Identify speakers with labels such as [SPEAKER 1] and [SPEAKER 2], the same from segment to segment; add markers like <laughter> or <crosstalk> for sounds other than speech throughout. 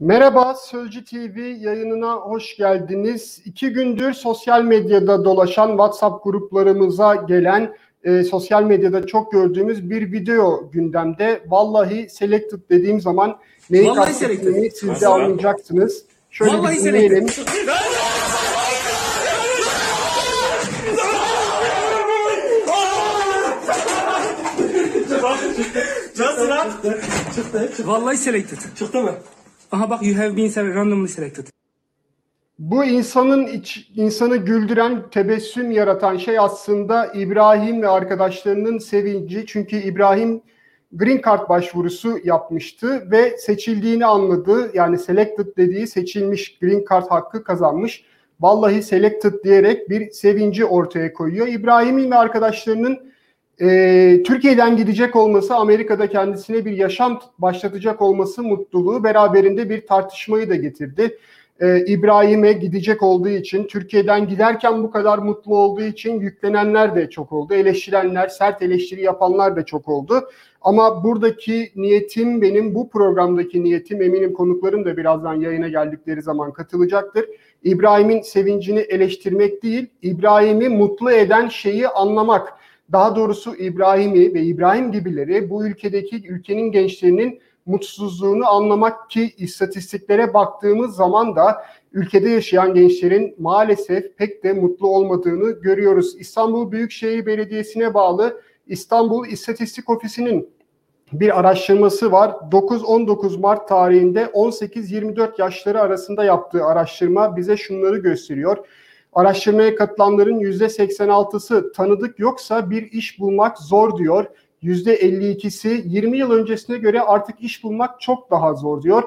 [SPEAKER 1] Merhaba Sözcü TV yayınına hoş geldiniz. İki gündür sosyal medyada dolaşan WhatsApp gruplarımıza gelen e, sosyal medyada çok gördüğümüz bir video gündemde. Vallahi selected dediğim zaman neyi
[SPEAKER 2] Vallahi
[SPEAKER 1] kastettiğimi
[SPEAKER 2] selected.
[SPEAKER 1] siz de anlayacaksınız. Şöyle
[SPEAKER 2] Vallahi
[SPEAKER 1] bir dinleyelim.
[SPEAKER 2] selected.
[SPEAKER 3] Nasıl lan?
[SPEAKER 2] Vallahi selected.
[SPEAKER 3] Çıktı mı?
[SPEAKER 2] Aha bak you have been randomly selected.
[SPEAKER 1] Bu insanın iç, insanı güldüren, tebessüm yaratan şey aslında İbrahim ve arkadaşlarının sevinci. Çünkü İbrahim Green Card başvurusu yapmıştı ve seçildiğini anladı. Yani selected dediği seçilmiş Green Card hakkı kazanmış. Vallahi selected diyerek bir sevinci ortaya koyuyor. İbrahim'in ve arkadaşlarının e, Türkiye'den gidecek olması, Amerika'da kendisine bir yaşam başlatacak olması mutluluğu beraberinde bir tartışmayı da getirdi. E, İbrahim'e gidecek olduğu için, Türkiye'den giderken bu kadar mutlu olduğu için yüklenenler de çok oldu. Eleştirenler, sert eleştiri yapanlar da çok oldu. Ama buradaki niyetim benim, bu programdaki niyetim eminim konuklarım da birazdan yayına geldikleri zaman katılacaktır. İbrahim'in sevincini eleştirmek değil, İbrahim'i mutlu eden şeyi anlamak. Daha doğrusu İbrahim'i ve İbrahim gibileri bu ülkedeki ülkenin gençlerinin mutsuzluğunu anlamak ki istatistiklere baktığımız zaman da ülkede yaşayan gençlerin maalesef pek de mutlu olmadığını görüyoruz. İstanbul Büyükşehir Belediyesi'ne bağlı İstanbul İstatistik Ofisi'nin bir araştırması var. 9-19 Mart tarihinde 18-24 yaşları arasında yaptığı araştırma bize şunları gösteriyor. Araştırmaya katılanların %86'sı tanıdık yoksa bir iş bulmak zor diyor. %52'si 20 yıl öncesine göre artık iş bulmak çok daha zor diyor.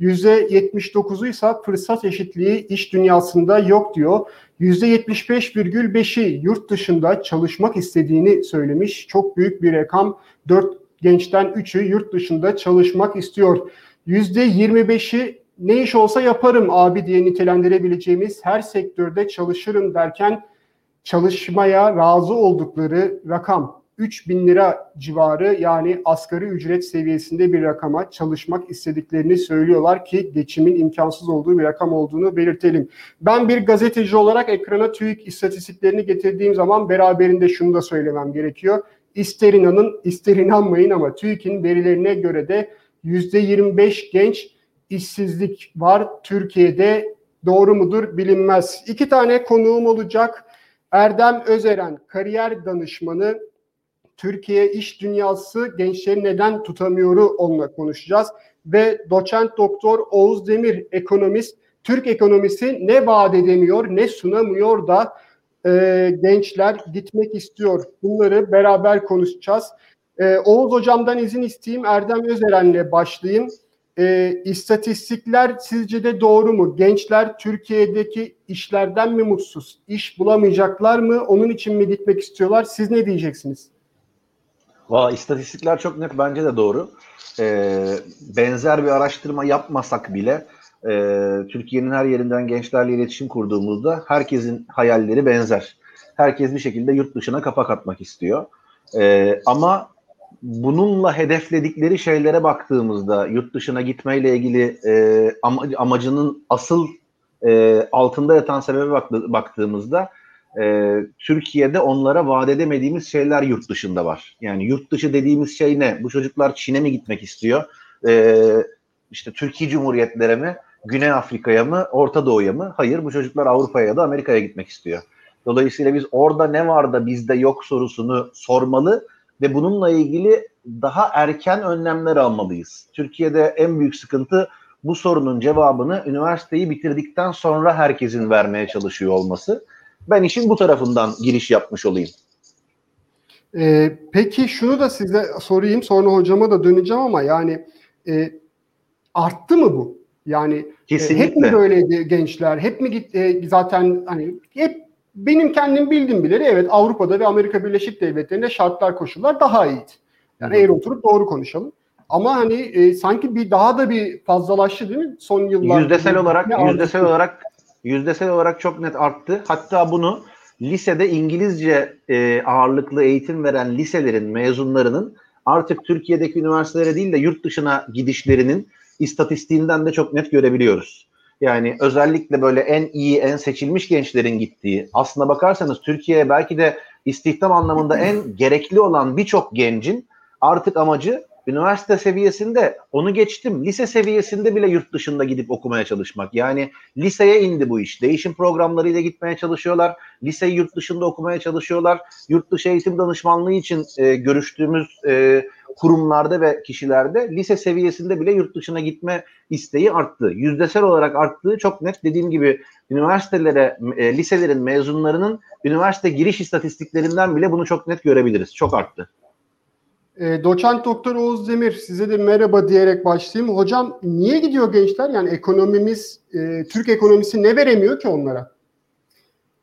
[SPEAKER 1] %79'u ise fırsat eşitliği iş dünyasında yok diyor. %75,5'i yurt dışında çalışmak istediğini söylemiş. Çok büyük bir rakam. 4 gençten 3'ü yurt dışında çalışmak istiyor. %25'i ne iş olsa yaparım abi diye nitelendirebileceğimiz her sektörde çalışırım derken çalışmaya razı oldukları rakam 3 bin lira civarı yani asgari ücret seviyesinde bir rakama çalışmak istediklerini söylüyorlar ki geçimin imkansız olduğu bir rakam olduğunu belirtelim. Ben bir gazeteci olarak ekrana TÜİK istatistiklerini getirdiğim zaman beraberinde şunu da söylemem gerekiyor. İster inanın ister inanmayın ama TÜİK'in verilerine göre de %25 genç işsizlik var Türkiye'de. Doğru mudur bilinmez. İki tane konuğum olacak. Erdem Özeren, kariyer danışmanı, Türkiye iş dünyası gençleri neden tutamıyoru onunla konuşacağız. Ve doçent doktor Oğuz Demir, ekonomist, Türk ekonomisi ne vaat edemiyor, ne sunamıyor da e, gençler gitmek istiyor. Bunları beraber konuşacağız. E, Oğuz hocamdan izin isteyeyim, Erdem Özeren'le başlayayım. E, istatistikler sizce de doğru mu? Gençler Türkiye'deki işlerden mi mutsuz? İş bulamayacaklar mı? Onun için mi gitmek istiyorlar? Siz ne diyeceksiniz?
[SPEAKER 4] Valla istatistikler çok net bence de doğru. Ee, benzer bir araştırma yapmasak bile e, Türkiye'nin her yerinden gençlerle iletişim kurduğumuzda herkesin hayalleri benzer. Herkes bir şekilde yurt dışına kapak atmak istiyor. Ee, ama bununla hedefledikleri şeylere baktığımızda yurt dışına gitmeyle ilgili e, am- amacının asıl e, altında yatan sebebe bak- baktığımızda e, Türkiye'de onlara vaat edemediğimiz şeyler yurt dışında var. Yani yurt dışı dediğimiz şey ne? Bu çocuklar Çin'e mi gitmek istiyor? E, işte Türkiye Cumhuriyetlere mi? Güney Afrika'ya mı? Orta Doğu'ya mı? Hayır bu çocuklar Avrupa'ya ya da Amerika'ya gitmek istiyor. Dolayısıyla biz orada ne var da bizde yok sorusunu sormalı ve bununla ilgili daha erken önlemler almalıyız. Türkiye'de en büyük sıkıntı bu sorunun cevabını üniversiteyi bitirdikten sonra herkesin vermeye çalışıyor olması. Ben işin bu tarafından giriş yapmış olayım.
[SPEAKER 1] Ee, peki şunu da size sorayım sonra hocama da döneceğim ama yani e, arttı mı bu? Yani e, hep mi böyleydi gençler? Hep mi git e, zaten hani hep benim kendim bildiğim bileli evet Avrupa'da ve Amerika Birleşik Devletleri'nde şartlar koşullar daha iyiydi. Yani eğer oturup doğru konuşalım. Ama hani e, sanki bir daha da bir fazlalaştı değil mi son yıllarda?
[SPEAKER 4] Yüzdesel olarak yüzdesel
[SPEAKER 1] arttı?
[SPEAKER 4] olarak yüzdesel olarak çok net arttı. Hatta bunu lisede İngilizce e, ağırlıklı eğitim veren liselerin mezunlarının artık Türkiye'deki üniversitelere değil de yurt dışına gidişlerinin istatistiğinden de çok net görebiliyoruz. Yani özellikle böyle en iyi, en seçilmiş gençlerin gittiği, aslına bakarsanız Türkiye'ye belki de istihdam anlamında en gerekli olan birçok gencin artık amacı üniversite seviyesinde onu geçtim. Lise seviyesinde bile yurt dışında gidip okumaya çalışmak. Yani liseye indi bu iş. Değişim programlarıyla gitmeye çalışıyorlar. Liseyi yurt dışında okumaya çalışıyorlar. Yurt dışı eğitim danışmanlığı için e, görüştüğümüz e, kurumlarda ve kişilerde lise seviyesinde bile yurt dışına gitme isteği arttı. Yüzdesel olarak arttığı çok net dediğim gibi üniversitelere, e, liselerin mezunlarının üniversite giriş istatistiklerinden bile bunu çok net görebiliriz. Çok arttı.
[SPEAKER 1] E, doçent Doktor Oğuz Demir size de merhaba diyerek başlayayım. Hocam niye gidiyor gençler? Yani ekonomimiz, e, Türk ekonomisi ne veremiyor ki onlara?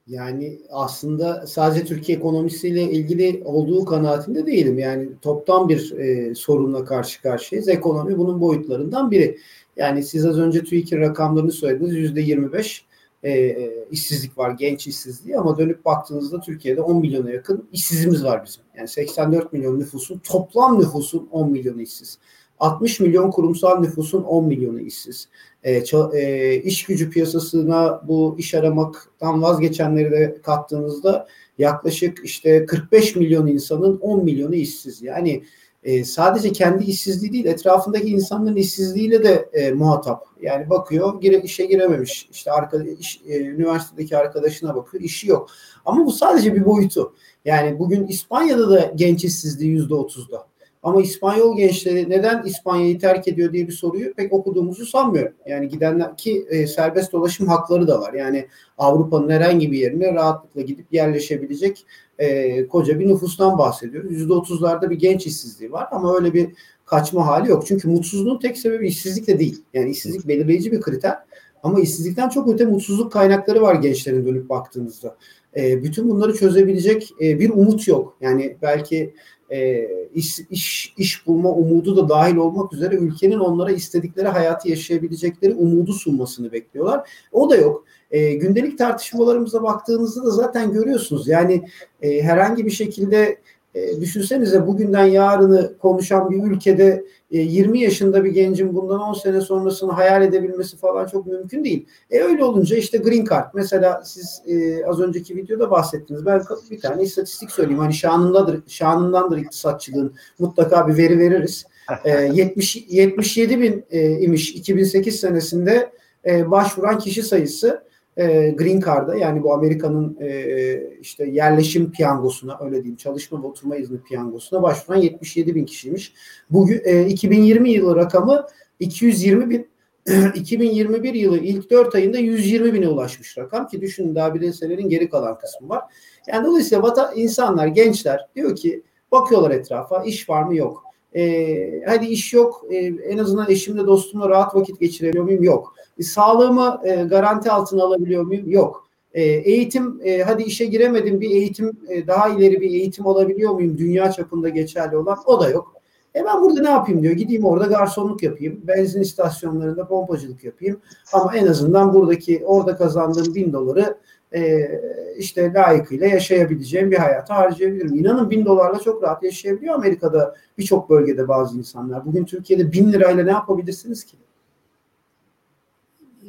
[SPEAKER 3] Yani aslında sadece Türkiye ekonomisiyle ilgili olduğu kanaatinde değilim. Yani toptan bir e, sorunla karşı karşıyayız. Ekonomi bunun boyutlarından biri. Yani siz az önce TÜİK'in rakamlarını söylediniz. Yüzde 25 e, işsizlik var, genç işsizliği ama dönüp baktığınızda Türkiye'de 10 milyona yakın işsizimiz var bizim. Yani 84 milyon nüfusun toplam nüfusun 10 milyonu işsiz. 60 milyon kurumsal nüfusun 10 milyonu işsiz. E, e, iş gücü piyasasına bu iş aramaktan vazgeçenleri de kattığınızda yaklaşık işte 45 milyon insanın 10 milyonu işsiz. Yani e, sadece kendi işsizliği değil etrafındaki insanların işsizliğiyle de e, muhatap. Yani bakıyor gire, işe girememiş. İşte arkadaş, iş, e, üniversitedeki arkadaşına bakıyor işi yok. Ama bu sadece bir boyutu. Yani bugün İspanya'da da genç işsizliği yüzde otuzda. Ama İspanyol gençleri neden İspanya'yı terk ediyor diye bir soruyu pek okuduğumuzu sanmıyorum. Yani gidenler ki e, serbest dolaşım hakları da var. Yani Avrupa'nın herhangi bir yerine rahatlıkla gidip yerleşebilecek e, koca bir nüfustan bahsediyoruz. Yüzde otuzlarda bir genç işsizliği var ama öyle bir kaçma hali yok. Çünkü mutsuzluğun tek sebebi işsizlik de değil. Yani işsizlik belirleyici bir kriter. Ama işsizlikten çok öte mutsuzluk kaynakları var gençlerin dönüp baktığınızda. E, bütün bunları çözebilecek e, bir umut yok. Yani belki e, iş, iş, iş bulma umudu da dahil olmak üzere ülkenin onlara istedikleri hayatı yaşayabilecekleri umudu sunmasını bekliyorlar. O da yok. E, gündelik tartışmalarımıza baktığınızda da zaten görüyorsunuz. Yani e, herhangi bir şekilde e, düşünsenize bugünden yarını konuşan bir ülkede e, 20 yaşında bir gencin bundan 10 sene sonrasını hayal edebilmesi falan çok mümkün değil. E öyle olunca işte green card mesela siz e, az önceki videoda bahsettiniz. Ben bir tane istatistik söyleyeyim. Hani şanındadır, şanındandır iktisatçılığın. Mutlaka bir veri veririz. E, <laughs> 70 77 bin e, imiş 2008 senesinde e, başvuran kişi sayısı e, Green Card'a yani bu Amerika'nın e, işte yerleşim piyangosuna öyle diyeyim çalışma ve oturma izni piyangosuna başvuran 77 bin kişiymiş. Bugün e, 2020 yılı rakamı 220 bin <clears throat> 2021 yılı ilk 4 ayında 120 bine ulaşmış rakam ki düşünün daha bir de senelerin geri kalan kısmı var. Yani dolayısıyla vata, insanlar, gençler diyor ki bakıyorlar etrafa iş var mı yok. E, hadi iş yok e, en azından eşimle dostumla rahat vakit geçirebiliyor muyum? Yok. E, sağlığımı e, garanti altına alabiliyor muyum? Yok. E, eğitim, e, hadi işe giremedim bir eğitim, e, daha ileri bir eğitim alabiliyor muyum? Dünya çapında geçerli olan o da yok. E ben burada ne yapayım diyor. Gideyim orada garsonluk yapayım. Benzin istasyonlarında pompacılık yapayım. Ama en azından buradaki orada kazandığım bin doları e, işte layıkıyla yaşayabileceğim bir hayata harcayabilirim. İnanın bin dolarla çok rahat yaşayabiliyor Amerika'da birçok bölgede bazı insanlar. Bugün Türkiye'de bin lirayla ne yapabilirsiniz ki?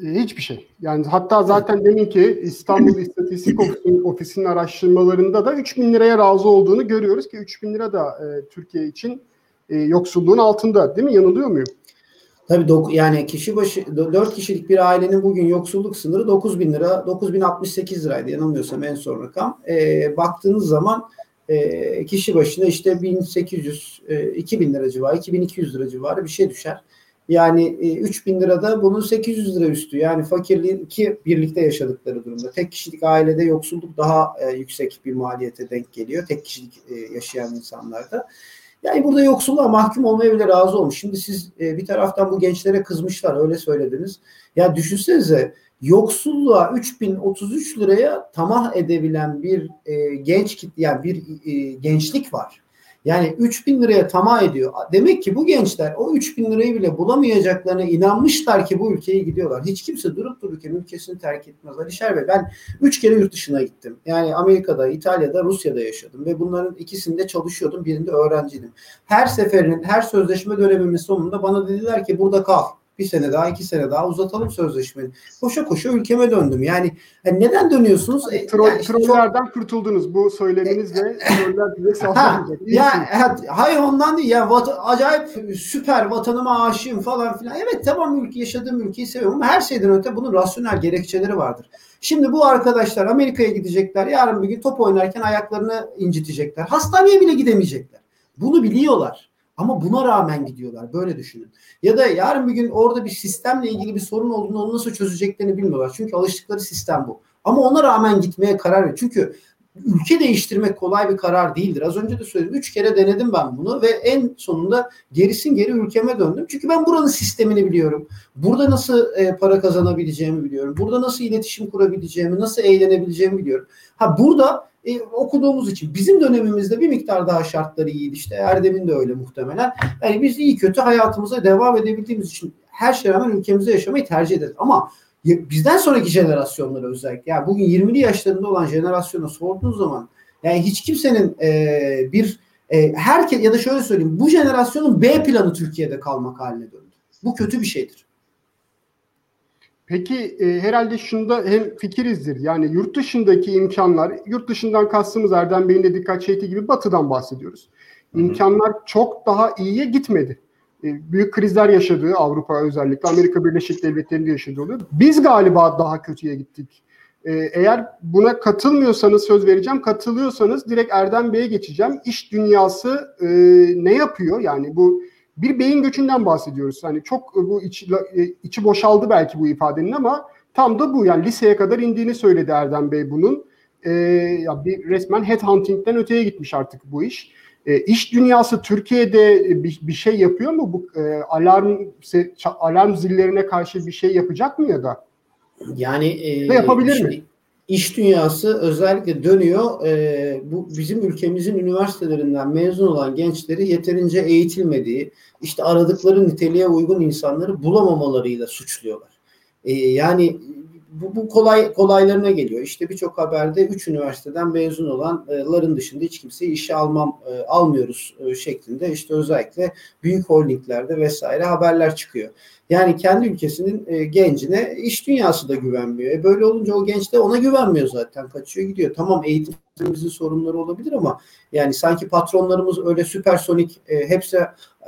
[SPEAKER 1] Hiçbir şey. Yani hatta zaten demin ki İstanbul <laughs> İstatistik Ofisi'nin araştırmalarında da 3 bin liraya razı olduğunu görüyoruz ki 3 bin lira da e, Türkiye için e, yoksulluğun altında değil mi? Yanılıyor muyum?
[SPEAKER 3] Tabii dok- yani kişi başı 4 kişilik bir ailenin bugün yoksulluk sınırı 9 bin lira, 9 bin 68 liraydı yanılmıyorsam en son rakam. E, baktığınız zaman e, kişi başına işte 1800, e, 2000 lira civarı, 2200 lira civarı bir şey düşer. Yani e, 3000 lirada bunun 800 lira üstü. Yani fakirliğin ki birlikte yaşadıkları durumda. Tek kişilik ailede yoksulluk daha e, yüksek bir maliyete denk geliyor. Tek kişilik e, yaşayan insanlarda. Yani burada yoksulluğa mahkum olmaya bile razı olmuş. Şimdi siz e, bir taraftan bu gençlere kızmışlar öyle söylediniz. Ya düşünsenize yoksulluğa 3033 liraya tamah edebilen bir e, genç kitle yani bir e, gençlik var. Yani 3000 liraya tamah ediyor. Demek ki bu gençler o 3000 lirayı bile bulamayacaklarına inanmışlar ki bu ülkeye gidiyorlar. Hiç kimse durup dururken ülkesini terk etmez. Alişer Bey ben 3 kere yurt dışına gittim. Yani Amerika'da, İtalya'da, Rusya'da yaşadım ve bunların ikisinde çalışıyordum. Birinde öğrenciydim. Her seferinin, her sözleşme dönemimin sonunda bana dediler ki burada kal. Bir sene daha, iki sene daha uzatalım sözleşmeyi. Koşa koşa ülkeme döndüm. Yani, yani neden dönüyorsunuz? E,
[SPEAKER 1] Troll,
[SPEAKER 3] yani işte çok-
[SPEAKER 1] trollerden kurtuldunuz bu söyleminizle. Troller bize
[SPEAKER 3] ya, ha, hayır ondan değil ya vat- acayip süper vatanıma aşığım falan filan. Evet tamam ülke yaşadığım ülkeyi seviyorum ama her şeyden öte bunun rasyonel gerekçeleri vardır. Şimdi bu arkadaşlar Amerika'ya gidecekler. Yarın bir gün top oynarken ayaklarını incitecekler. Hastaneye bile gidemeyecekler. Bunu biliyorlar. Ama buna rağmen gidiyorlar. Böyle düşünün. Ya da yarın bir gün orada bir sistemle ilgili bir sorun olduğunu onu nasıl çözeceklerini bilmiyorlar. Çünkü alıştıkları sistem bu. Ama ona rağmen gitmeye karar ver. Çünkü ülke değiştirmek kolay bir karar değildir. Az önce de söyledim. Üç kere denedim ben bunu ve en sonunda gerisin geri ülkeme döndüm. Çünkü ben buranın sistemini biliyorum. Burada nasıl e, para kazanabileceğimi biliyorum. Burada nasıl iletişim kurabileceğimi, nasıl eğlenebileceğimi biliyorum. Ha burada e, okuduğumuz için bizim dönemimizde bir miktar daha şartları iyiydi işte. Erdem'in de öyle muhtemelen. Yani biz iyi kötü hayatımıza devam edebildiğimiz için her şeye rağmen ülkemizde yaşamayı tercih ederiz. Ama bizden sonraki jenerasyonlara özellikle yani bugün 20'li yaşlarında olan jenerasyona sorduğun zaman yani hiç kimsenin e, bir e, herkes ya da şöyle söyleyeyim bu jenerasyonun B planı Türkiye'de kalmak haline döndü. Bu kötü bir şeydir.
[SPEAKER 1] Peki e, herhalde şunda hem fikirizdir. Yani yurt dışındaki imkanlar, yurt dışından kastımız Erdem Bey'in de dikkat çektiği gibi batıdan bahsediyoruz. İmkanlar çok daha iyiye gitmedi. E, büyük krizler yaşadığı Avrupa özellikle Amerika Birleşik Devletleri'nde yaşadığı oluyor. Biz galiba daha kötüye gittik. E, eğer buna katılmıyorsanız söz vereceğim. Katılıyorsanız direkt Erdem Bey'e geçeceğim. İş dünyası e, ne yapıyor? Yani bu bir beyin göçünden bahsediyoruz. Hani çok e, bu içi, içi boşaldı belki bu ifadenin ama tam da bu. Yani liseye kadar indiğini söyledi Erdem Bey bunun. E, ya bir resmen headhunting'den öteye gitmiş artık bu iş. E, iş dünyası Türkiye'de e, bir, bir şey yapıyor mu? Bu e, alarm alarm zillerine karşı bir şey yapacak mı ya da?
[SPEAKER 3] Yani e,
[SPEAKER 1] yapabilir
[SPEAKER 3] şimdi
[SPEAKER 1] mi?
[SPEAKER 3] İş dünyası özellikle dönüyor. E, bu bizim ülkemizin üniversitelerinden mezun olan gençleri yeterince eğitilmediği, işte aradıkları niteliğe uygun insanları bulamamalarıyla suçluyorlar. E, yani bu, bu kolay kolaylarına geliyor. İşte birçok haberde 3 üniversiteden mezun olanların dışında hiç kimseyi işe almam e, almıyoruz e, şeklinde işte özellikle büyük holdinglerde vesaire haberler çıkıyor. Yani kendi ülkesinin e, gencine iş dünyası da güvenmiyor. E böyle olunca o genç de ona güvenmiyor zaten. Kaçıyor gidiyor. Tamam eğitimimizin sorunları olabilir ama yani sanki patronlarımız öyle süpersonik e, hepsi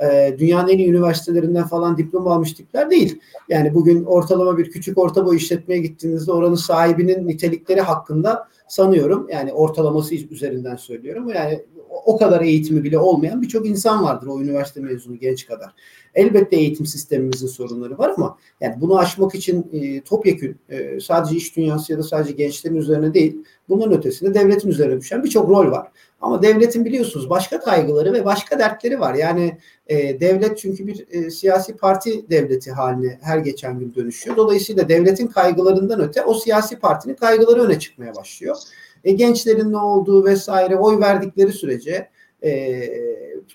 [SPEAKER 3] e, dünyanın en iyi üniversitelerinden falan diploma almış tipler değil. Yani bugün ortalama bir küçük orta boy işletmeye gittiğinizde oranın sahibinin nitelikleri hakkında sanıyorum yani ortalaması üzerinden söylüyorum. Yani o- kadar eğitimi bile olmayan birçok insan vardır o üniversite mezunu genç kadar. Elbette eğitim sistemimizin sorunları var ama yani bunu aşmak için e, topyekün e, sadece iş dünyası ya da sadece gençlerin üzerine değil bunların ötesinde devletin üzerine düşen birçok rol var. Ama devletin biliyorsunuz başka kaygıları ve başka dertleri var. Yani e, devlet çünkü bir e, siyasi parti devleti haline her geçen gün dönüşüyor. Dolayısıyla devletin kaygılarından öte o siyasi partinin kaygıları öne çıkmaya başlıyor. E, gençlerin ne olduğu vesaire oy verdikleri sürece e,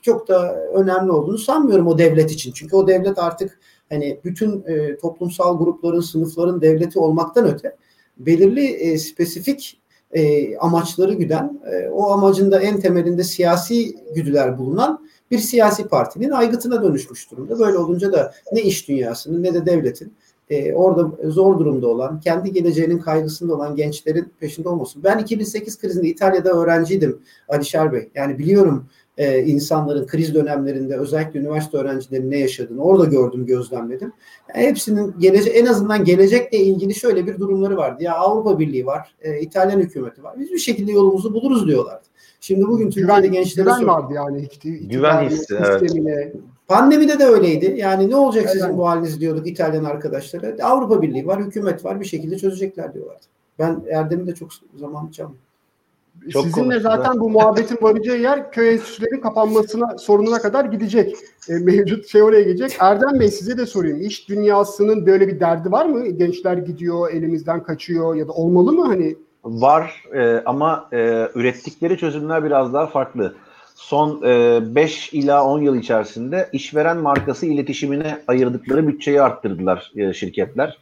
[SPEAKER 3] çok da önemli olduğunu sanmıyorum o devlet için. Çünkü o devlet artık hani bütün e, toplumsal grupların, sınıfların devleti olmaktan öte belirli e, spesifik e, amaçları güden, e, o amacın da en temelinde siyasi güdüler bulunan bir siyasi partinin aygıtına dönüşmüş durumda. Böyle olunca da ne iş dünyasının ne de devletin e, orada zor durumda olan, kendi geleceğinin kaygısında olan gençlerin peşinde olmasın. Ben 2008 krizinde İtalya'da öğrenciydim Alişer Bey. Yani biliyorum e, insanların kriz dönemlerinde özellikle üniversite öğrencilerinin ne yaşadığını orada gördüm, gözlemledim. Yani hepsinin gelecek en azından gelecekle ilgili şöyle bir durumları vardı. Ya Avrupa Birliği var, e, İtalyan hükümeti var. Biz bir şekilde yolumuzu buluruz diyorlardı. Şimdi bugün Türkiye'de gençlere
[SPEAKER 1] güven vardı yani.
[SPEAKER 4] Güven hissi, evet.
[SPEAKER 1] sistemine.
[SPEAKER 3] Pandemide de öyleydi. Yani ne olacak
[SPEAKER 1] Evet.
[SPEAKER 3] sizin bu haliniz diyorduk İtalyan arkadaşlara. Avrupa Birliği var, hükümet var bir şekilde çözecekler diyorlardı. Ben Erdem'i de çok zaman çaldım.
[SPEAKER 4] Çok
[SPEAKER 1] Sizinle zaten bu muhabbetin varacağı yer köy enstitülerin kapanmasına sorununa kadar gidecek. E, mevcut şey oraya gidecek. Erdem Bey size de sorayım. İş dünyasının böyle bir derdi var mı? Gençler gidiyor, elimizden kaçıyor ya da olmalı mı hani?
[SPEAKER 4] Var e, ama e, ürettikleri çözümler biraz daha farklı. Son 5 ila 10 yıl içerisinde işveren markası iletişimine ayırdıkları bütçeyi arttırdılar e, şirketler.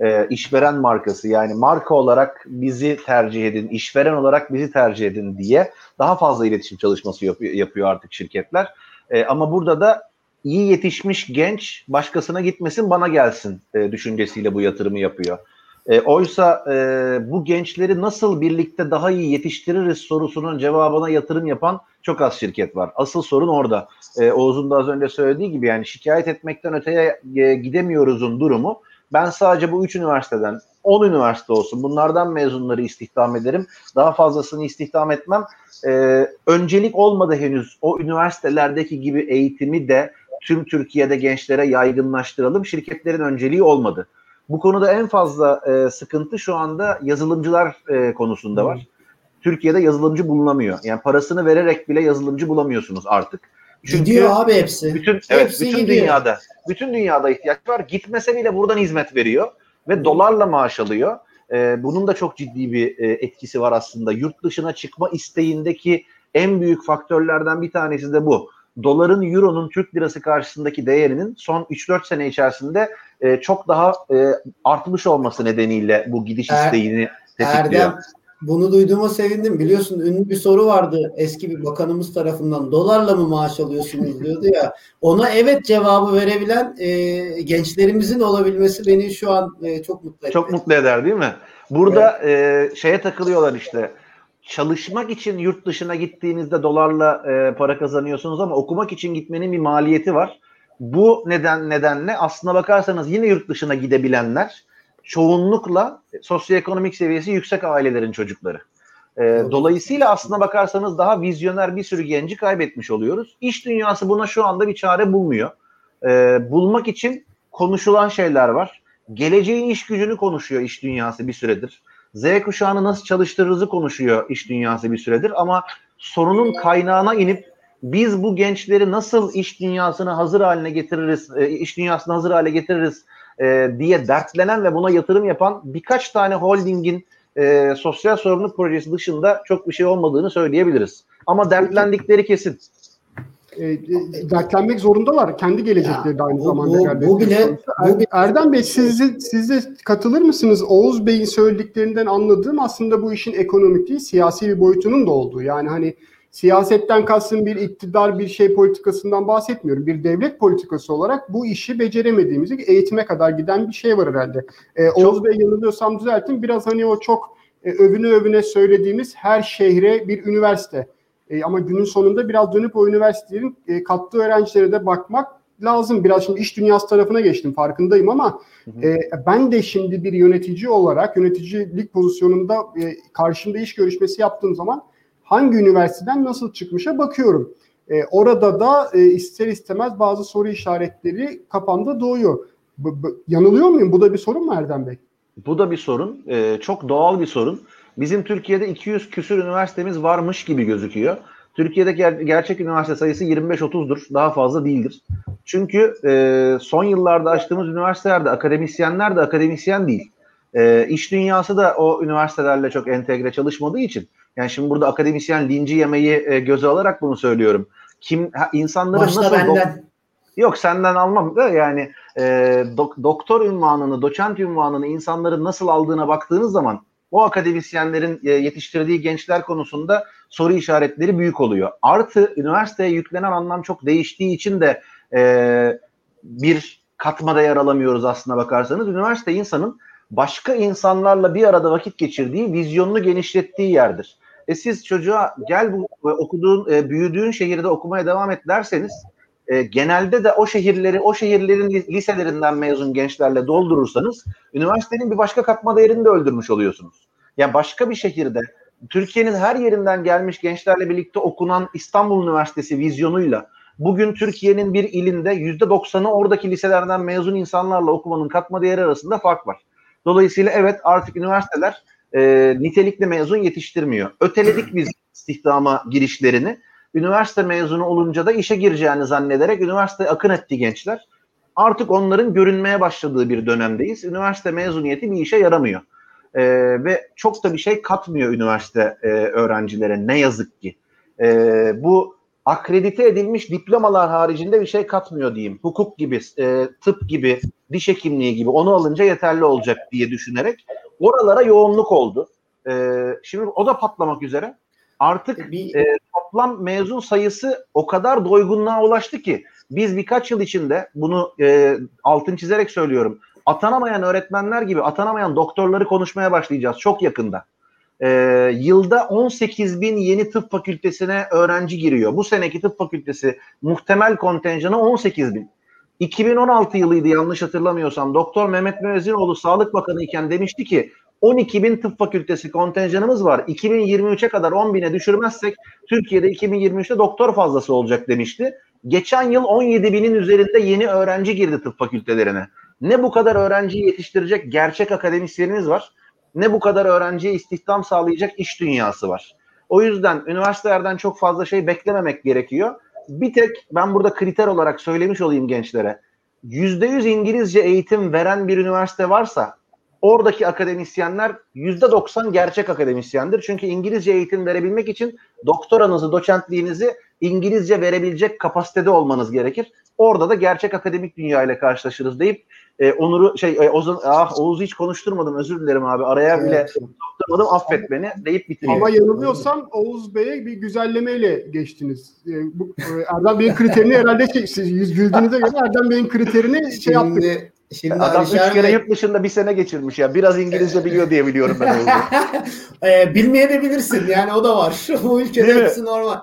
[SPEAKER 4] E, işveren markası yani marka olarak bizi tercih edin, işveren olarak bizi tercih edin diye daha fazla iletişim çalışması yapıyor, yapıyor artık şirketler. E, ama burada da iyi yetişmiş genç başkasına gitmesin bana gelsin e, düşüncesiyle bu yatırımı yapıyor. E, oysa e, bu gençleri nasıl birlikte daha iyi yetiştiririz sorusunun cevabına yatırım yapan çok az şirket var. Asıl sorun orada. E, Oğuz'un da az önce söylediği gibi yani şikayet etmekten öteye e, gidemiyoruzun durumu. Ben sadece bu üç üniversiteden 10 üniversite olsun bunlardan mezunları istihdam ederim. Daha fazlasını istihdam etmem. E, öncelik olmadı henüz o üniversitelerdeki gibi eğitimi de tüm Türkiye'de gençlere yaygınlaştıralım. Şirketlerin önceliği olmadı. Bu konuda en fazla e, sıkıntı şu anda yazılımcılar e, konusunda var. Türkiye'de yazılımcı bulunamıyor. Yani parasını vererek bile yazılımcı bulamıyorsunuz artık. Çünkü
[SPEAKER 3] Gidiyor abi hepsi.
[SPEAKER 4] bütün evet
[SPEAKER 3] Hepsi
[SPEAKER 4] bütün
[SPEAKER 3] gidiyor.
[SPEAKER 4] dünyada bütün dünyada ihtiyaç var. Gitmese bile buradan hizmet veriyor ve dolarla maaş alıyor. Ee, bunun da çok ciddi bir e, etkisi var aslında. Yurt dışına çıkma isteğindeki en büyük faktörlerden bir tanesi de bu. Doların, euronun Türk lirası karşısındaki değerinin son 3-4 sene içerisinde e, çok daha e, artmış olması nedeniyle bu gidiş
[SPEAKER 3] Er-
[SPEAKER 4] isteğini tetikliyor.
[SPEAKER 3] Erdem bunu duyduğuma sevindim. Biliyorsun ünlü bir soru vardı eski bir bakanımız tarafından. Dolarla mı maaş alıyorsunuz diyordu ya. Ona evet cevabı verebilen e, gençlerimizin olabilmesi beni şu an e, çok mutlu etti.
[SPEAKER 4] Çok mutlu eder değil mi? Burada e, şeye takılıyorlar işte. Çalışmak için yurt dışına gittiğinizde dolarla e, para kazanıyorsunuz ama okumak için gitmenin bir maliyeti var. Bu neden nedenle aslına bakarsanız yine yurt dışına gidebilenler çoğunlukla sosyoekonomik seviyesi yüksek ailelerin çocukları. E, dolayısıyla aslına bakarsanız daha vizyoner bir sürü genci kaybetmiş oluyoruz. İş dünyası buna şu anda bir çare bulmuyor. E, bulmak için konuşulan şeyler var. Geleceğin iş gücünü konuşuyor iş dünyası bir süredir. Z kuşağını nasıl çalıştırırızı konuşuyor iş dünyası bir süredir ama sorunun kaynağına inip biz bu gençleri nasıl iş dünyasına hazır haline getiririz, e, iş dünyasına hazır hale getiririz e, diye dertlenen ve buna yatırım yapan birkaç tane holdingin e, sosyal sorumluluk projesi dışında çok bir şey olmadığını söyleyebiliriz. Ama dertlendikleri kesin.
[SPEAKER 1] E, e, dertlenmek zorundalar. Kendi gelecekleri de aynı
[SPEAKER 3] bu-
[SPEAKER 1] zamanda.
[SPEAKER 3] bu-
[SPEAKER 1] gelmesi
[SPEAKER 3] bu bile-
[SPEAKER 1] konusu.
[SPEAKER 3] bu bile-
[SPEAKER 1] Erdem Bey siz de, siz de katılır mısınız? Oğuz Bey'in söylediklerinden anladığım aslında bu işin ekonomik değil siyasi bir boyutunun da olduğu. Yani hani siyasetten kastım bir iktidar bir şey politikasından bahsetmiyorum. Bir devlet politikası olarak bu işi beceremediğimizi eğitime kadar giden bir şey var herhalde. E, Oğuz Bey yanılıyorsam düzeltin. Biraz hani o çok e, övüne övüne söylediğimiz her şehre bir üniversite. E, ama günün sonunda biraz dönüp o üniversitelerin e, kattığı öğrencilere de bakmak lazım. Biraz şimdi iş dünyası tarafına geçtim farkındayım ama e, ben de şimdi bir yönetici olarak yöneticilik pozisyonunda e, karşımda iş görüşmesi yaptığım zaman hangi üniversiteden nasıl çıkmışa bakıyorum. E, orada da e, ister istemez bazı soru işaretleri kafamda doğuyor. B- b- yanılıyor muyum? Bu da bir sorun mu Erdem Bey?
[SPEAKER 4] Bu da bir sorun. Ee, çok doğal bir sorun. Bizim Türkiye'de 200 küsür üniversitemiz varmış gibi gözüküyor. Türkiye'de ger- gerçek üniversite sayısı 25-30'dur. Daha fazla değildir. Çünkü e, son yıllarda açtığımız üniversitelerde akademisyenler de akademisyen değil. E, iş dünyası da o üniversitelerle çok entegre çalışmadığı için. Yani şimdi burada akademisyen linci yemeyi e, göze alarak bunu söylüyorum. Kim ha, insanların
[SPEAKER 3] Başta
[SPEAKER 4] nasıl
[SPEAKER 3] benden.
[SPEAKER 4] Yok senden almam da yani e, dok- doktor ünvanını, doçent ünvanını insanların nasıl aldığına baktığınız zaman o akademisyenlerin e, yetiştirdiği gençler konusunda soru işaretleri büyük oluyor. Artı üniversiteye yüklenen anlam çok değiştiği için de e, bir katmada yer alamıyoruz aslına bakarsanız. Üniversite insanın başka insanlarla bir arada vakit geçirdiği, vizyonunu genişlettiği yerdir. E siz çocuğa gel bu e, okuduğun, e, büyüdüğün şehirde okumaya devam et derseniz e, genelde de o şehirleri, o şehirlerin li- liselerinden mezun gençlerle doldurursanız üniversitenin bir başka katma değerini de öldürmüş oluyorsunuz. Yani başka bir şehirde Türkiye'nin her yerinden gelmiş gençlerle birlikte okunan İstanbul Üniversitesi vizyonuyla bugün Türkiye'nin bir ilinde yüzde doksanı oradaki liselerden mezun insanlarla okumanın katma değeri arasında fark var. Dolayısıyla evet artık üniversiteler e, nitelikli mezun yetiştirmiyor. Öteledik biz istihdama girişlerini. Üniversite mezunu olunca da işe gireceğini zannederek üniversiteye akın etti gençler. Artık onların görünmeye başladığı bir dönemdeyiz. Üniversite mezuniyeti bir işe yaramıyor. E, ve çok da bir şey katmıyor üniversite e, öğrencilere ne yazık ki. E, bu akredite edilmiş diplomalar haricinde bir şey katmıyor diyeyim. Hukuk gibi, e, tıp gibi, diş hekimliği gibi onu alınca yeterli olacak diye düşünerek oralara yoğunluk oldu. E, şimdi o da patlamak üzere. Artık
[SPEAKER 3] Bir,
[SPEAKER 4] e, toplam mezun sayısı o kadar doygunluğa ulaştı ki Biz birkaç yıl içinde bunu e, altın çizerek söylüyorum. Atanamayan öğretmenler gibi atanamayan doktorları konuşmaya başlayacağız çok yakında. E, yılda 18 bin yeni tıp fakültesine öğrenci giriyor. Bu seneki tıp fakültesi muhtemel kontenjanı 18 bin. 2016 yılıydı yanlış hatırlamıyorsam. Doktor Mehmet Müezzinoğlu Sağlık Bakanı iken demişti ki 12 bin tıp fakültesi kontenjanımız var. 2023'e kadar 10 bine düşürmezsek Türkiye'de 2023'te doktor fazlası olacak demişti. Geçen yıl 17 binin üzerinde yeni öğrenci girdi tıp fakültelerine. Ne bu kadar öğrenciyi yetiştirecek gerçek akademisyenimiz var. Ne bu kadar öğrenciye istihdam sağlayacak iş dünyası var. O yüzden üniversitelerden çok fazla şey beklememek gerekiyor. Bir tek ben burada kriter olarak söylemiş olayım gençlere. %100 İngilizce eğitim veren bir üniversite varsa oradaki akademisyenler %90 gerçek akademisyendir. Çünkü İngilizce eğitim verebilmek için doktoranızı, doçentliğinizi İngilizce verebilecek kapasitede olmanız gerekir. Orada da gerçek akademik dünya ile karşılaşırız deyip e, Onur'u şey e, Ozan, ah Oğuz'u hiç konuşturmadım özür dilerim abi. Araya bile
[SPEAKER 3] Evet.
[SPEAKER 4] sokturmadım affet beni deyip bitiriyor.
[SPEAKER 1] Ama yanılıyorsam Oğuz Bey'e bir güzellemeyle geçtiniz. E, bu, e, Erdem Bey'in kriterini herhalde şey, siz yüz güldüğünüze göre Erdem Bey'in kriterini şey yaptık.
[SPEAKER 3] Şimdi, şimdi
[SPEAKER 4] Adam üç
[SPEAKER 3] Alişer
[SPEAKER 4] kere
[SPEAKER 3] Bey-
[SPEAKER 4] yurt dışında bir sene geçirmiş ya. Biraz İngilizce biliyor diye biliyorum ben Oğuz'u. <laughs>
[SPEAKER 3] e, bilmeye de bilirsin yani o da var. <laughs> Bu ülkede hepsi normal.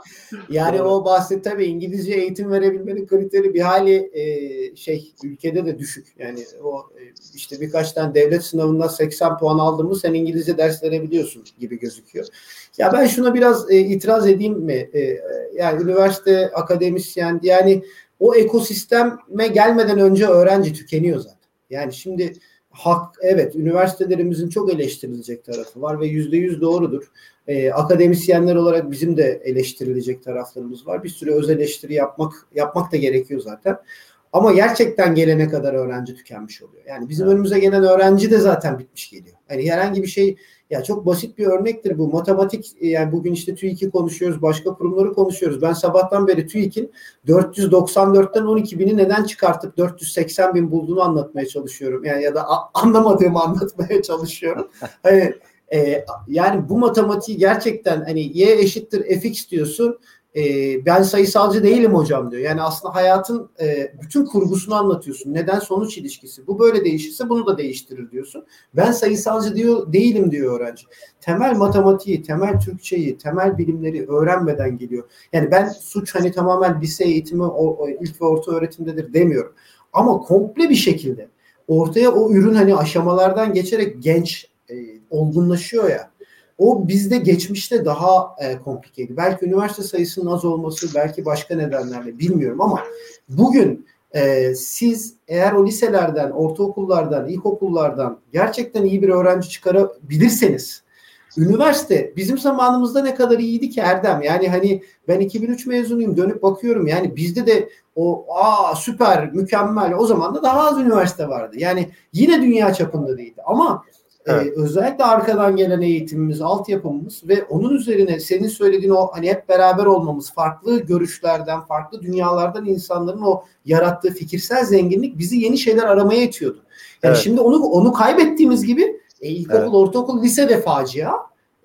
[SPEAKER 3] Yani
[SPEAKER 4] Doğru.
[SPEAKER 3] o bahset tabii İngilizce eğitim verebilmenin kriteri bir hali e, şey ülkede de düşük. Yani o e, işte birkaç tane devlet sınavından 80 puan aldın mı sen İngilizce ders verebiliyorsun gibi gözüküyor. Ya ben şuna biraz e, itiraz edeyim mi? E, yani üniversite akademisyen yani o ekosisteme gelmeden önce öğrenci tükeniyor zaten. Yani şimdi hak evet üniversitelerimizin çok eleştirilecek tarafı var ve yüzde yüz doğrudur. Ee, akademisyenler olarak bizim de eleştirilecek taraflarımız var. Bir sürü öz eleştiri yapmak yapmak da gerekiyor zaten. Ama gerçekten gelene kadar öğrenci tükenmiş oluyor. Yani bizim
[SPEAKER 4] Evet.
[SPEAKER 3] önümüze gelen öğrenci de zaten bitmiş geliyor. Yani herhangi bir şey ya çok basit bir örnektir bu. Matematik yani bugün işte TÜİK'i konuşuyoruz, başka kurumları konuşuyoruz. Ben sabahtan beri TÜİK'in 494'ten 12 bini neden çıkartıp 480 bin bulduğunu anlatmaya çalışıyorum. Yani ya da anlamadığımı anlatmaya çalışıyorum. <laughs> Hani, e, yani bu matematiği gerçekten hani y eşittir fx diyorsun. E, ben sayısalcı değilim hocam diyor. Yani aslında hayatın e, bütün kurgusunu anlatıyorsun. Neden sonuç ilişkisi. Bu böyle değişirse bunu da değiştirir diyorsun. Ben sayısalcı diyor değilim diyor öğrenci. Temel matematiği, temel Türkçeyi, temel bilimleri öğrenmeden geliyor. Yani ben suç hani tamamen lise eğitimi o, o ilk ve orta öğretimdedir demiyorum. Ama komple bir şekilde ortaya o ürün hani aşamalardan geçerek genç e, olgunlaşıyor ya. O bizde geçmişte daha e, komplikeydi. Belki üniversite sayısının az olması, belki başka nedenlerle bilmiyorum ama bugün e, siz eğer o liselerden, ortaokullardan, ilkokullardan gerçekten iyi bir öğrenci çıkarabilirseniz üniversite bizim zamanımızda ne kadar iyiydi ki Erdem. Yani hani ben 2003 mezunuyum dönüp bakıyorum yani bizde de o aa süper mükemmel o zaman da daha az üniversite vardı. Yani yine dünya çapında değildi ama
[SPEAKER 4] Evet.
[SPEAKER 3] e, özellikle arkadan gelen eğitimimiz, altyapımız ve onun üzerine senin söylediğin o hani hep beraber olmamız, farklı görüşlerden, farklı dünyalardan insanların o yarattığı fikirsel zenginlik bizi yeni şeyler aramaya itiyordu. Yani
[SPEAKER 4] Evet.
[SPEAKER 3] şimdi onu onu kaybettiğimiz gibi e, ilkokul,
[SPEAKER 4] Evet.
[SPEAKER 3] ortaokul, lise de facia.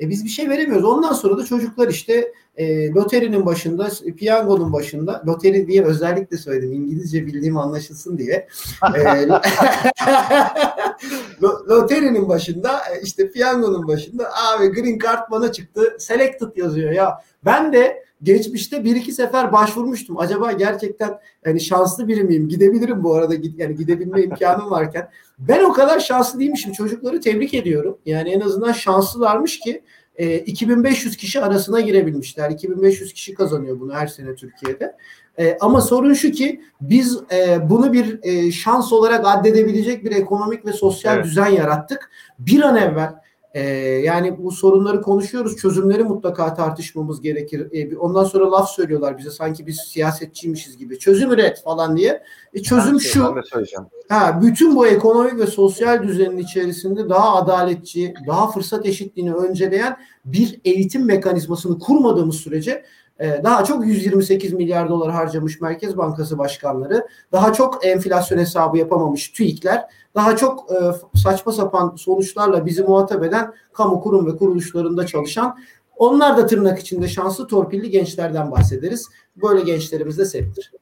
[SPEAKER 3] E, biz bir şey veremiyoruz. Ondan sonra da çocuklar işte e, loterinin başında, piyangonun başında, loteri diye özellikle söyledim. İngilizce bildiğim anlaşılsın diye. E, <laughs> <laughs> lo- loterinin başında, e, işte piyangonun başında abi green card bana çıktı. Selected yazıyor ya. Ben de geçmişte bir iki sefer başvurmuştum. Acaba gerçekten yani şanslı biri miyim? Gidebilirim bu arada. Yani gidebilme <laughs> imkanım varken. Ben o kadar şanslı değilmişim. Çocukları tebrik ediyorum. Yani en azından şanslılarmış ki e, 2500 kişi arasına girebilmişler. 2500 kişi kazanıyor bunu her sene Türkiye'de. E, ama sorun şu ki biz e, bunu bir e, şans olarak addedebilecek bir ekonomik ve sosyal
[SPEAKER 4] Evet.
[SPEAKER 3] düzen yarattık. Bir an evvel e, yani bu sorunları konuşuyoruz. Çözümleri mutlaka tartışmamız gerekir. E, ondan sonra laf söylüyorlar bize sanki biz siyasetçiymişiz gibi. Çözüm üret falan diye. E, çözüm
[SPEAKER 4] Ben-
[SPEAKER 3] şu.
[SPEAKER 4] Ben de söyleyeceğim.
[SPEAKER 3] Ha, bütün bu ekonomik ve sosyal düzenin içerisinde daha adaletçi, daha fırsat eşitliğini önceleyen bir eğitim mekanizmasını kurmadığımız sürece daha çok 128 milyar dolar harcamış Merkez Bankası başkanları, daha çok enflasyon hesabı yapamamış TÜİK'ler, daha çok e, saçma sapan sonuçlarla bizi muhatap eden kamu kurum ve kuruluşlarında çalışan onlar da tırnak içinde şanslı torpilli gençlerden bahsederiz. Böyle gençlerimiz de sevdir.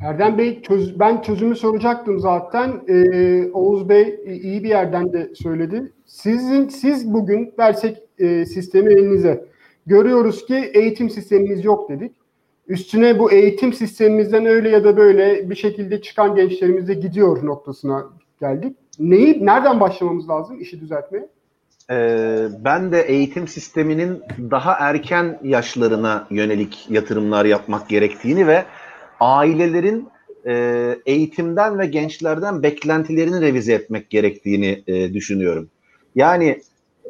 [SPEAKER 1] Erdem Bey çöz, ben çözümü soracaktım zaten. Ee, Oğuz Bey iyi bir yerden de söyledi. Sizin siz bugün versek e, sistemi elinize görüyoruz ki eğitim sistemimiz yok dedik. Üstüne bu eğitim sistemimizden öyle ya da böyle bir şekilde çıkan gençlerimiz de gidiyor noktasına geldik. Neyi nereden başlamamız lazım işi düzeltmeye?
[SPEAKER 4] Ee, ben de eğitim sisteminin daha erken yaşlarına yönelik yatırımlar yapmak gerektiğini ve ailelerin e, eğitimden ve gençlerden beklentilerini revize etmek gerektiğini e, düşünüyorum. Yani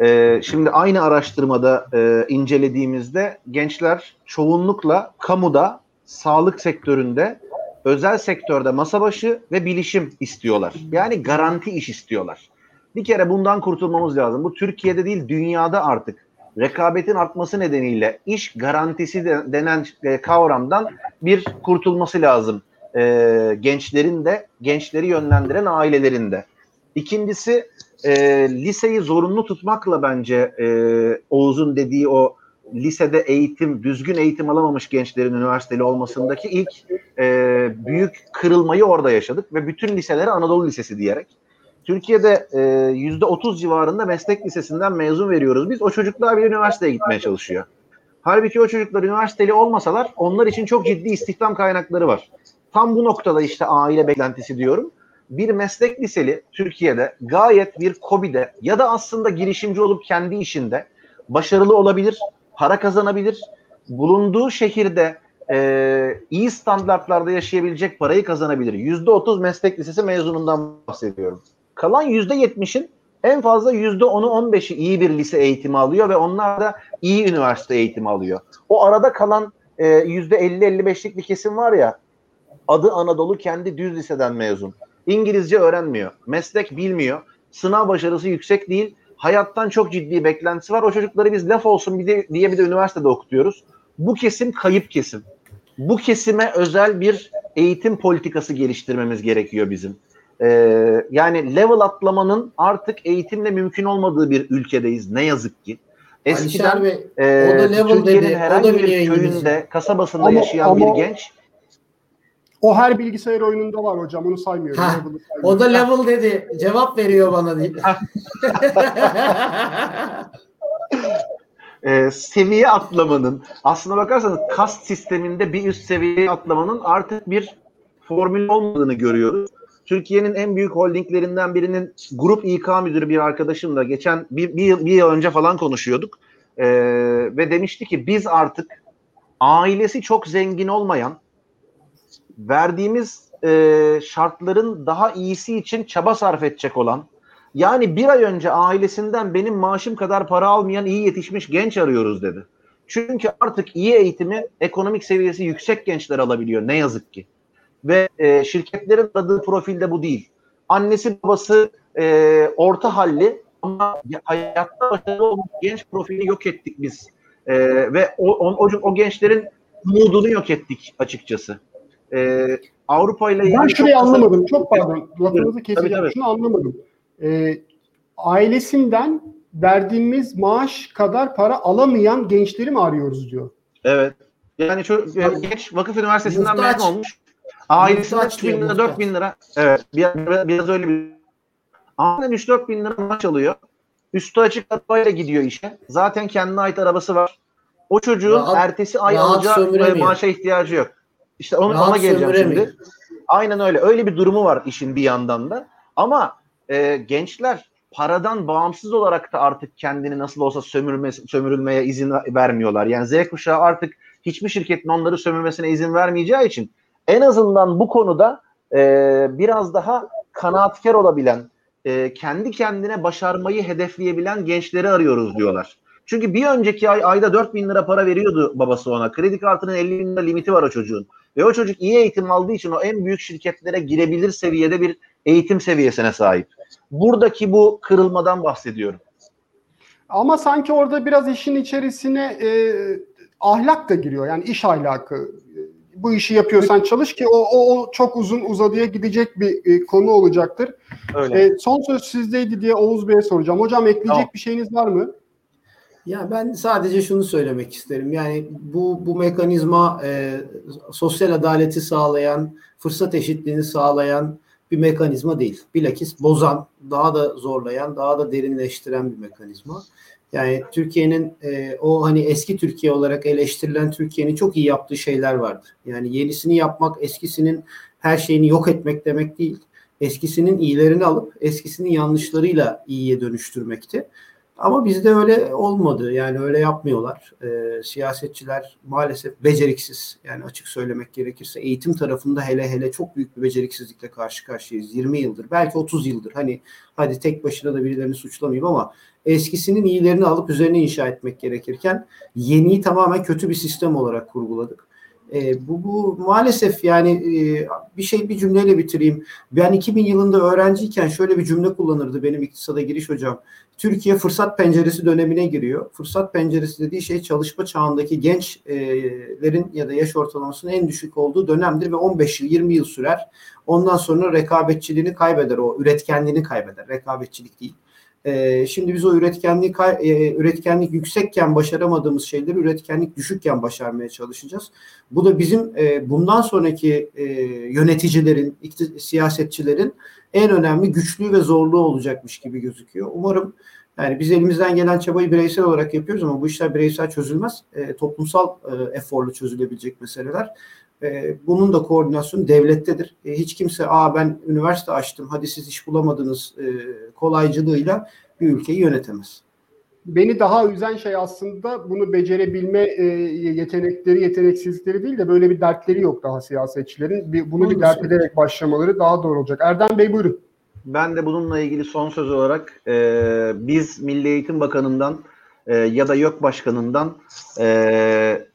[SPEAKER 4] e, şimdi aynı araştırmada e, incelediğimizde gençler çoğunlukla kamuda, sağlık sektöründe, özel sektörde masa başı ve bilişim istiyorlar. Yani garanti iş istiyorlar. Bir kere bundan kurtulmamız lazım. Bu Türkiye'de değil dünyada artık rekabetin artması nedeniyle iş garantisi de, denen e, kavramdan bir kurtulması lazım. E, gençlerin de gençleri yönlendiren ailelerin de. İkincisi e, liseyi zorunlu tutmakla bence e, Oğuz'un dediği o lisede eğitim, düzgün eğitim alamamış gençlerin üniversiteli olmasındaki ilk e, büyük kırılmayı orada yaşadık ve bütün liseleri Anadolu Lisesi diyerek Türkiye'de yüzde otuz civarında meslek lisesinden mezun veriyoruz. Biz o çocuklar bile üniversiteye gitmeye çalışıyor. Halbuki o çocuklar üniversiteli olmasalar onlar için çok ciddi istihdam kaynakları var. Tam bu noktada işte aile beklentisi diyorum. Bir meslek liseli Türkiye'de gayet bir KOBİ'de ya da aslında girişimci olup kendi işinde başarılı olabilir, para kazanabilir. Bulunduğu şehirde e, iyi standartlarda yaşayabilecek parayı kazanabilir. Yüzde otuz meslek lisesi mezunundan bahsediyorum. Kalan yüzde yetmişin en fazla yüzde onu on beşi iyi bir lise eğitimi alıyor ve onlar da iyi üniversite eğitimi alıyor. O arada kalan e, yüzde elli elli beşlik bir kesim var ya adı Anadolu kendi düz liseden mezun. İngilizce öğrenmiyor. Meslek bilmiyor. Sınav başarısı yüksek değil. Hayattan çok ciddi beklentisi var. O çocukları biz laf olsun bir de, diye bir de üniversitede okutuyoruz. Bu kesim kayıp kesim. Bu kesime özel bir eğitim politikası geliştirmemiz gerekiyor bizim. Ee, yani level atlamanın artık eğitimle mümkün olmadığı bir ülkedeyiz ne yazık ki. Eskiden
[SPEAKER 3] Bey,
[SPEAKER 4] e,
[SPEAKER 3] o da level
[SPEAKER 4] Türkiye'nin
[SPEAKER 3] dedi, o
[SPEAKER 4] herhangi
[SPEAKER 3] da
[SPEAKER 4] bir köyünde, kasabasında
[SPEAKER 1] Ama-
[SPEAKER 4] yaşayan
[SPEAKER 1] ama-
[SPEAKER 4] bir genç
[SPEAKER 1] O her bilgisayar oyununda var hocam onu saymıyorum.
[SPEAKER 3] Ha,
[SPEAKER 1] saymıyorum.
[SPEAKER 3] O da level dedi. Cevap veriyor bana diye. <laughs>
[SPEAKER 4] e, seviye atlamanın aslına bakarsanız kast sisteminde bir üst seviyeye atlamanın artık bir formül olmadığını görüyoruz. Türkiye'nin en büyük holdinglerinden birinin grup İK müdürü bir arkadaşımla geçen bir, bir, yıl, bir yıl önce falan konuşuyorduk. E, ve demişti ki biz artık ailesi çok zengin olmayan verdiğimiz e, şartların daha iyisi için çaba sarf edecek olan yani bir ay önce ailesinden benim maaşım kadar para almayan iyi yetişmiş genç arıyoruz dedi. Çünkü artık iyi eğitimi ekonomik seviyesi yüksek gençler alabiliyor ne yazık ki. Ve e, şirketlerin aradığı profilde bu değil. Annesi babası e, orta halli ama hayatta başarılı olmuş genç profili yok ettik biz. E, ve o, o, o, o gençlerin umudunu yok ettik açıkçası. E, Avrupa ile
[SPEAKER 1] Ben şurayı
[SPEAKER 4] çok kısa-
[SPEAKER 1] anlamadım. Çok pardon. Lafınızı keseceğim.
[SPEAKER 4] tabii.
[SPEAKER 1] Şunu anlamadım. Ee, ailesinden verdiğimiz maaş kadar para alamayan gençleri mi arıyoruz diyor.
[SPEAKER 4] Evet. Yani çok yani genç vakıf üniversitesinden mezun olmuş. Ailesine
[SPEAKER 3] Muhtaç
[SPEAKER 4] 3 bin lira,
[SPEAKER 3] muhtaç.
[SPEAKER 4] 4 bin lira. Evet. Biraz, biraz öyle bir Aynen 3-4 bin lira maaş alıyor. Üstü açık arabayla gidiyor işe. Zaten kendine ait arabası var. O çocuğun
[SPEAKER 3] Rahat-
[SPEAKER 4] ertesi ay
[SPEAKER 3] rahat
[SPEAKER 4] alacağı
[SPEAKER 3] sömüremiyor.
[SPEAKER 4] maaşa ihtiyacı yok. İşte onu,
[SPEAKER 3] Rahat
[SPEAKER 4] ona geleceğim şimdi. Aynen öyle. Öyle bir durumu var işin bir yandan da. Ama e, gençler paradan bağımsız olarak da artık kendini nasıl olsa sömürme, sömürülmeye izin vermiyorlar. Yani Z kuşağı artık hiçbir şirketin onları sömürmesine izin vermeyeceği için en azından bu konuda e, biraz daha kanaatkar olabilen, e, kendi kendine başarmayı hedefleyebilen gençleri arıyoruz diyorlar. Çünkü bir önceki ay ayda 4 bin lira para veriyordu babası ona. Kredi kartının 50 bin lira limiti var o çocuğun. Ve o çocuk iyi eğitim aldığı için o en büyük şirketlere girebilir seviyede bir eğitim seviyesine sahip. Buradaki bu kırılmadan bahsediyorum.
[SPEAKER 1] Ama sanki orada biraz işin içerisine e, ahlak da giriyor. Yani iş ahlakı. Bu işi yapıyorsan çalış ki o, o, o çok uzun uzadıya gidecek bir e, konu olacaktır.
[SPEAKER 4] Öyle.
[SPEAKER 1] E, son söz sizdeydi diye Oğuz Bey'e soracağım. Hocam ekleyecek
[SPEAKER 4] Tamam.
[SPEAKER 1] bir şeyiniz var mı?
[SPEAKER 3] Ya ben sadece şunu söylemek isterim. Yani bu bu mekanizma e, sosyal adaleti sağlayan, fırsat eşitliğini sağlayan bir mekanizma değil. Bilakis bozan, daha da zorlayan, daha da derinleştiren bir mekanizma. Yani Türkiye'nin e, o hani eski Türkiye olarak eleştirilen Türkiye'nin çok iyi yaptığı şeyler vardır. Yani yenisini yapmak eskisinin her şeyini yok etmek demek değil. Eskisinin iyilerini alıp eskisinin yanlışlarıyla iyiye dönüştürmekti. Ama bizde öyle olmadı. Yani öyle yapmıyorlar. E, siyasetçiler maalesef beceriksiz. Yani açık söylemek gerekirse eğitim tarafında hele hele çok büyük bir beceriksizlikle karşı karşıyayız. 20 yıldır, belki 30 yıldır. Hani hadi tek başına da birilerini suçlamayayım ama eskisinin iyilerini alıp üzerine inşa etmek gerekirken yeniyi tamamen kötü bir sistem olarak kurguladık. E, bu, bu maalesef yani e, bir şey bir cümleyle bitireyim. Ben 2000 yılında öğrenciyken şöyle bir cümle kullanırdı benim iktisada giriş hocam. Türkiye fırsat penceresi dönemine giriyor. Fırsat penceresi dediği şey çalışma çağındaki gençlerin ya da yaş ortalamasının en düşük olduğu dönemdir ve 15 yıl 20 yıl sürer. Ondan sonra rekabetçiliğini kaybeder o üretkenliğini kaybeder. Rekabetçilik değil. Ee, şimdi biz o üretkenlik e, üretkenlik yüksekken başaramadığımız şeyleri üretkenlik düşükken başarmaya çalışacağız. Bu da bizim e, bundan sonraki e, yöneticilerin, siyasetçilerin en önemli güçlüğü ve zorluğu olacakmış gibi gözüküyor. Umarım yani biz elimizden gelen çabayı bireysel olarak yapıyoruz ama bu işler bireysel çözülmez. E, toplumsal e, eforla çözülebilecek meseleler. E, bunun da koordinasyonu devlettedir. E, hiç kimse aa ben üniversite açtım hadi siz iş bulamadınız e, kolaycılığıyla bir ülkeyi yönetemez.
[SPEAKER 1] Beni daha üzen şey aslında bunu becerebilme e, yetenekleri, yeteneksizlikleri değil de böyle bir dertleri yok daha siyasetçilerin. Bir, bunu bir dert ederek başlamaları daha doğru olacak. Erdem Bey buyurun.
[SPEAKER 4] Ben de bununla ilgili son söz olarak e, biz Milli Eğitim Bakanı'ndan e, ya da YÖK Başkanı'ndan e,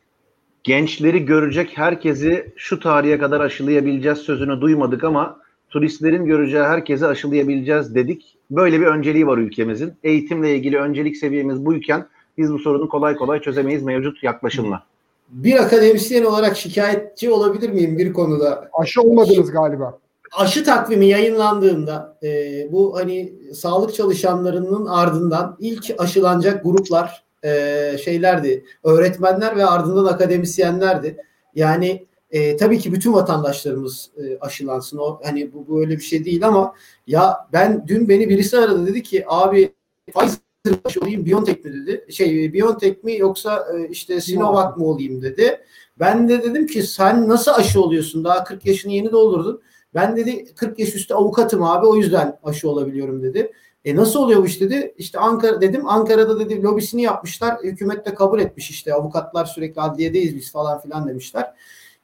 [SPEAKER 4] gençleri görecek herkesi şu tarihe kadar aşılayabileceğiz sözünü duymadık ama turistlerin göreceği herkesi aşılayabileceğiz dedik. Böyle bir önceliği var ülkemizin. Eğitimle ilgili öncelik seviyemiz buyken biz bu sorunu kolay kolay çözemeyiz mevcut yaklaşımla.
[SPEAKER 3] Bir akademisyen olarak şikayetçi olabilir miyim bir konuda?
[SPEAKER 1] Aşı olmadınız galiba.
[SPEAKER 3] Aşı takvimi yayınlandığında e, bu hani sağlık çalışanlarının ardından ilk aşılanacak gruplar e, şeylerdi. Öğretmenler ve ardından akademisyenlerdi. Yani e, tabii ki bütün vatandaşlarımız e, aşılansın. O hani bu böyle bir şey değil ama ya ben dün beni birisi aradı dedi ki abi Pfizer aşı olayım BioNTech mi dedi. Şey BioNTech mi yoksa e, işte Sinovac mı olayım dedi. Ben de dedim ki sen nasıl aşı oluyorsun? Daha 40 yaşını yeni doldurdun. Ben dedi 40 yaş üstü avukatım abi o yüzden aşı olabiliyorum dedi. E nasıl oluyor bu iş dedi. İşte Ankara dedim Ankara'da dedi lobisini yapmışlar. Hükümet de kabul etmiş işte avukatlar sürekli adliyedeyiz biz falan filan demişler.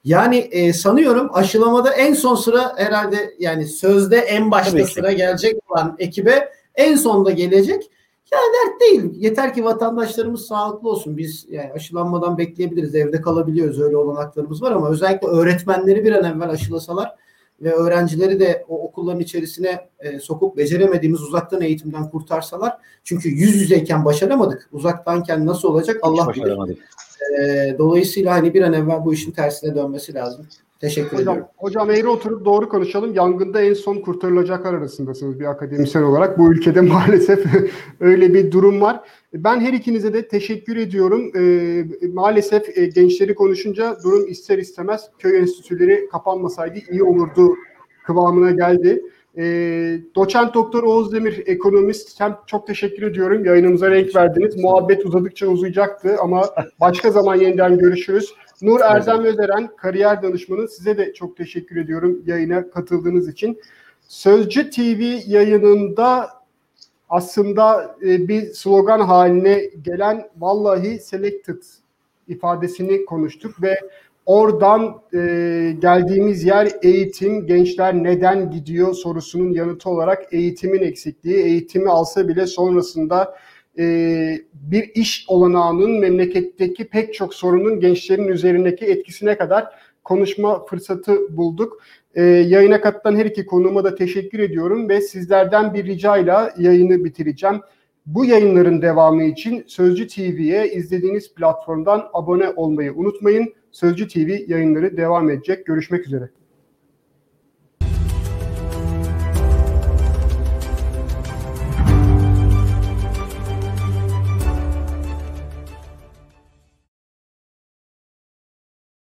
[SPEAKER 3] Yani e, sanıyorum aşılamada en son sıra herhalde yani sözde en başta sıra gelecek olan ekibe en sonda gelecek. Ya dert değil. Yeter ki vatandaşlarımız sağlıklı olsun. Biz yani aşılanmadan bekleyebiliriz. Evde kalabiliyoruz. Öyle olanaklarımız var ama özellikle öğretmenleri bir an evvel aşılasalar ve öğrencileri de o okulların içerisine e, sokup beceremediğimiz uzaktan eğitimden kurtarsalar. Çünkü yüz yüzeyken başaramadık. Uzaktanken nasıl olacak Allah bilir. E, dolayısıyla hani bir an evvel bu işin tersine dönmesi lazım. Teşekkür
[SPEAKER 1] hocam,
[SPEAKER 3] ediyorum.
[SPEAKER 1] Hocam eğri oturup doğru konuşalım. Yangında en son kurtarılacaklar arasındasınız bir akademisyen olarak. Bu ülkede <laughs> maalesef öyle bir durum var. Ben her ikinize de teşekkür ediyorum. E, maalesef e, gençleri konuşunca durum ister istemez köy enstitüleri kapanmasaydı iyi olurdu kıvamına geldi. E, doçent doktor Oğuz Demir ekonomist hem çok teşekkür ediyorum. Yayınımıza renk verdiniz. Muhabbet uzadıkça uzayacaktı ama <laughs> başka zaman yeniden görüşürüz. Nur Erdem Özeren, kariyer danışmanı. Size de çok teşekkür ediyorum yayına katıldığınız için. Sözcü TV yayınında aslında e, bir slogan haline gelen vallahi selected ifadesini konuştuk ve oradan e, geldiğimiz yer eğitim, gençler neden gidiyor sorusunun yanıtı olarak eğitimin eksikliği, eğitimi alsa bile sonrasında e, bir iş olanağının memleketteki pek çok sorunun gençlerin üzerindeki etkisine kadar konuşma fırsatı bulduk. E, yayına katılan her iki konuğuma da teşekkür ediyorum ve sizlerden bir ricayla yayını bitireceğim. Bu yayınların devamı için Sözcü TV'ye izlediğiniz platformdan abone olmayı unutmayın. Sözcü TV yayınları devam edecek. Görüşmek üzere.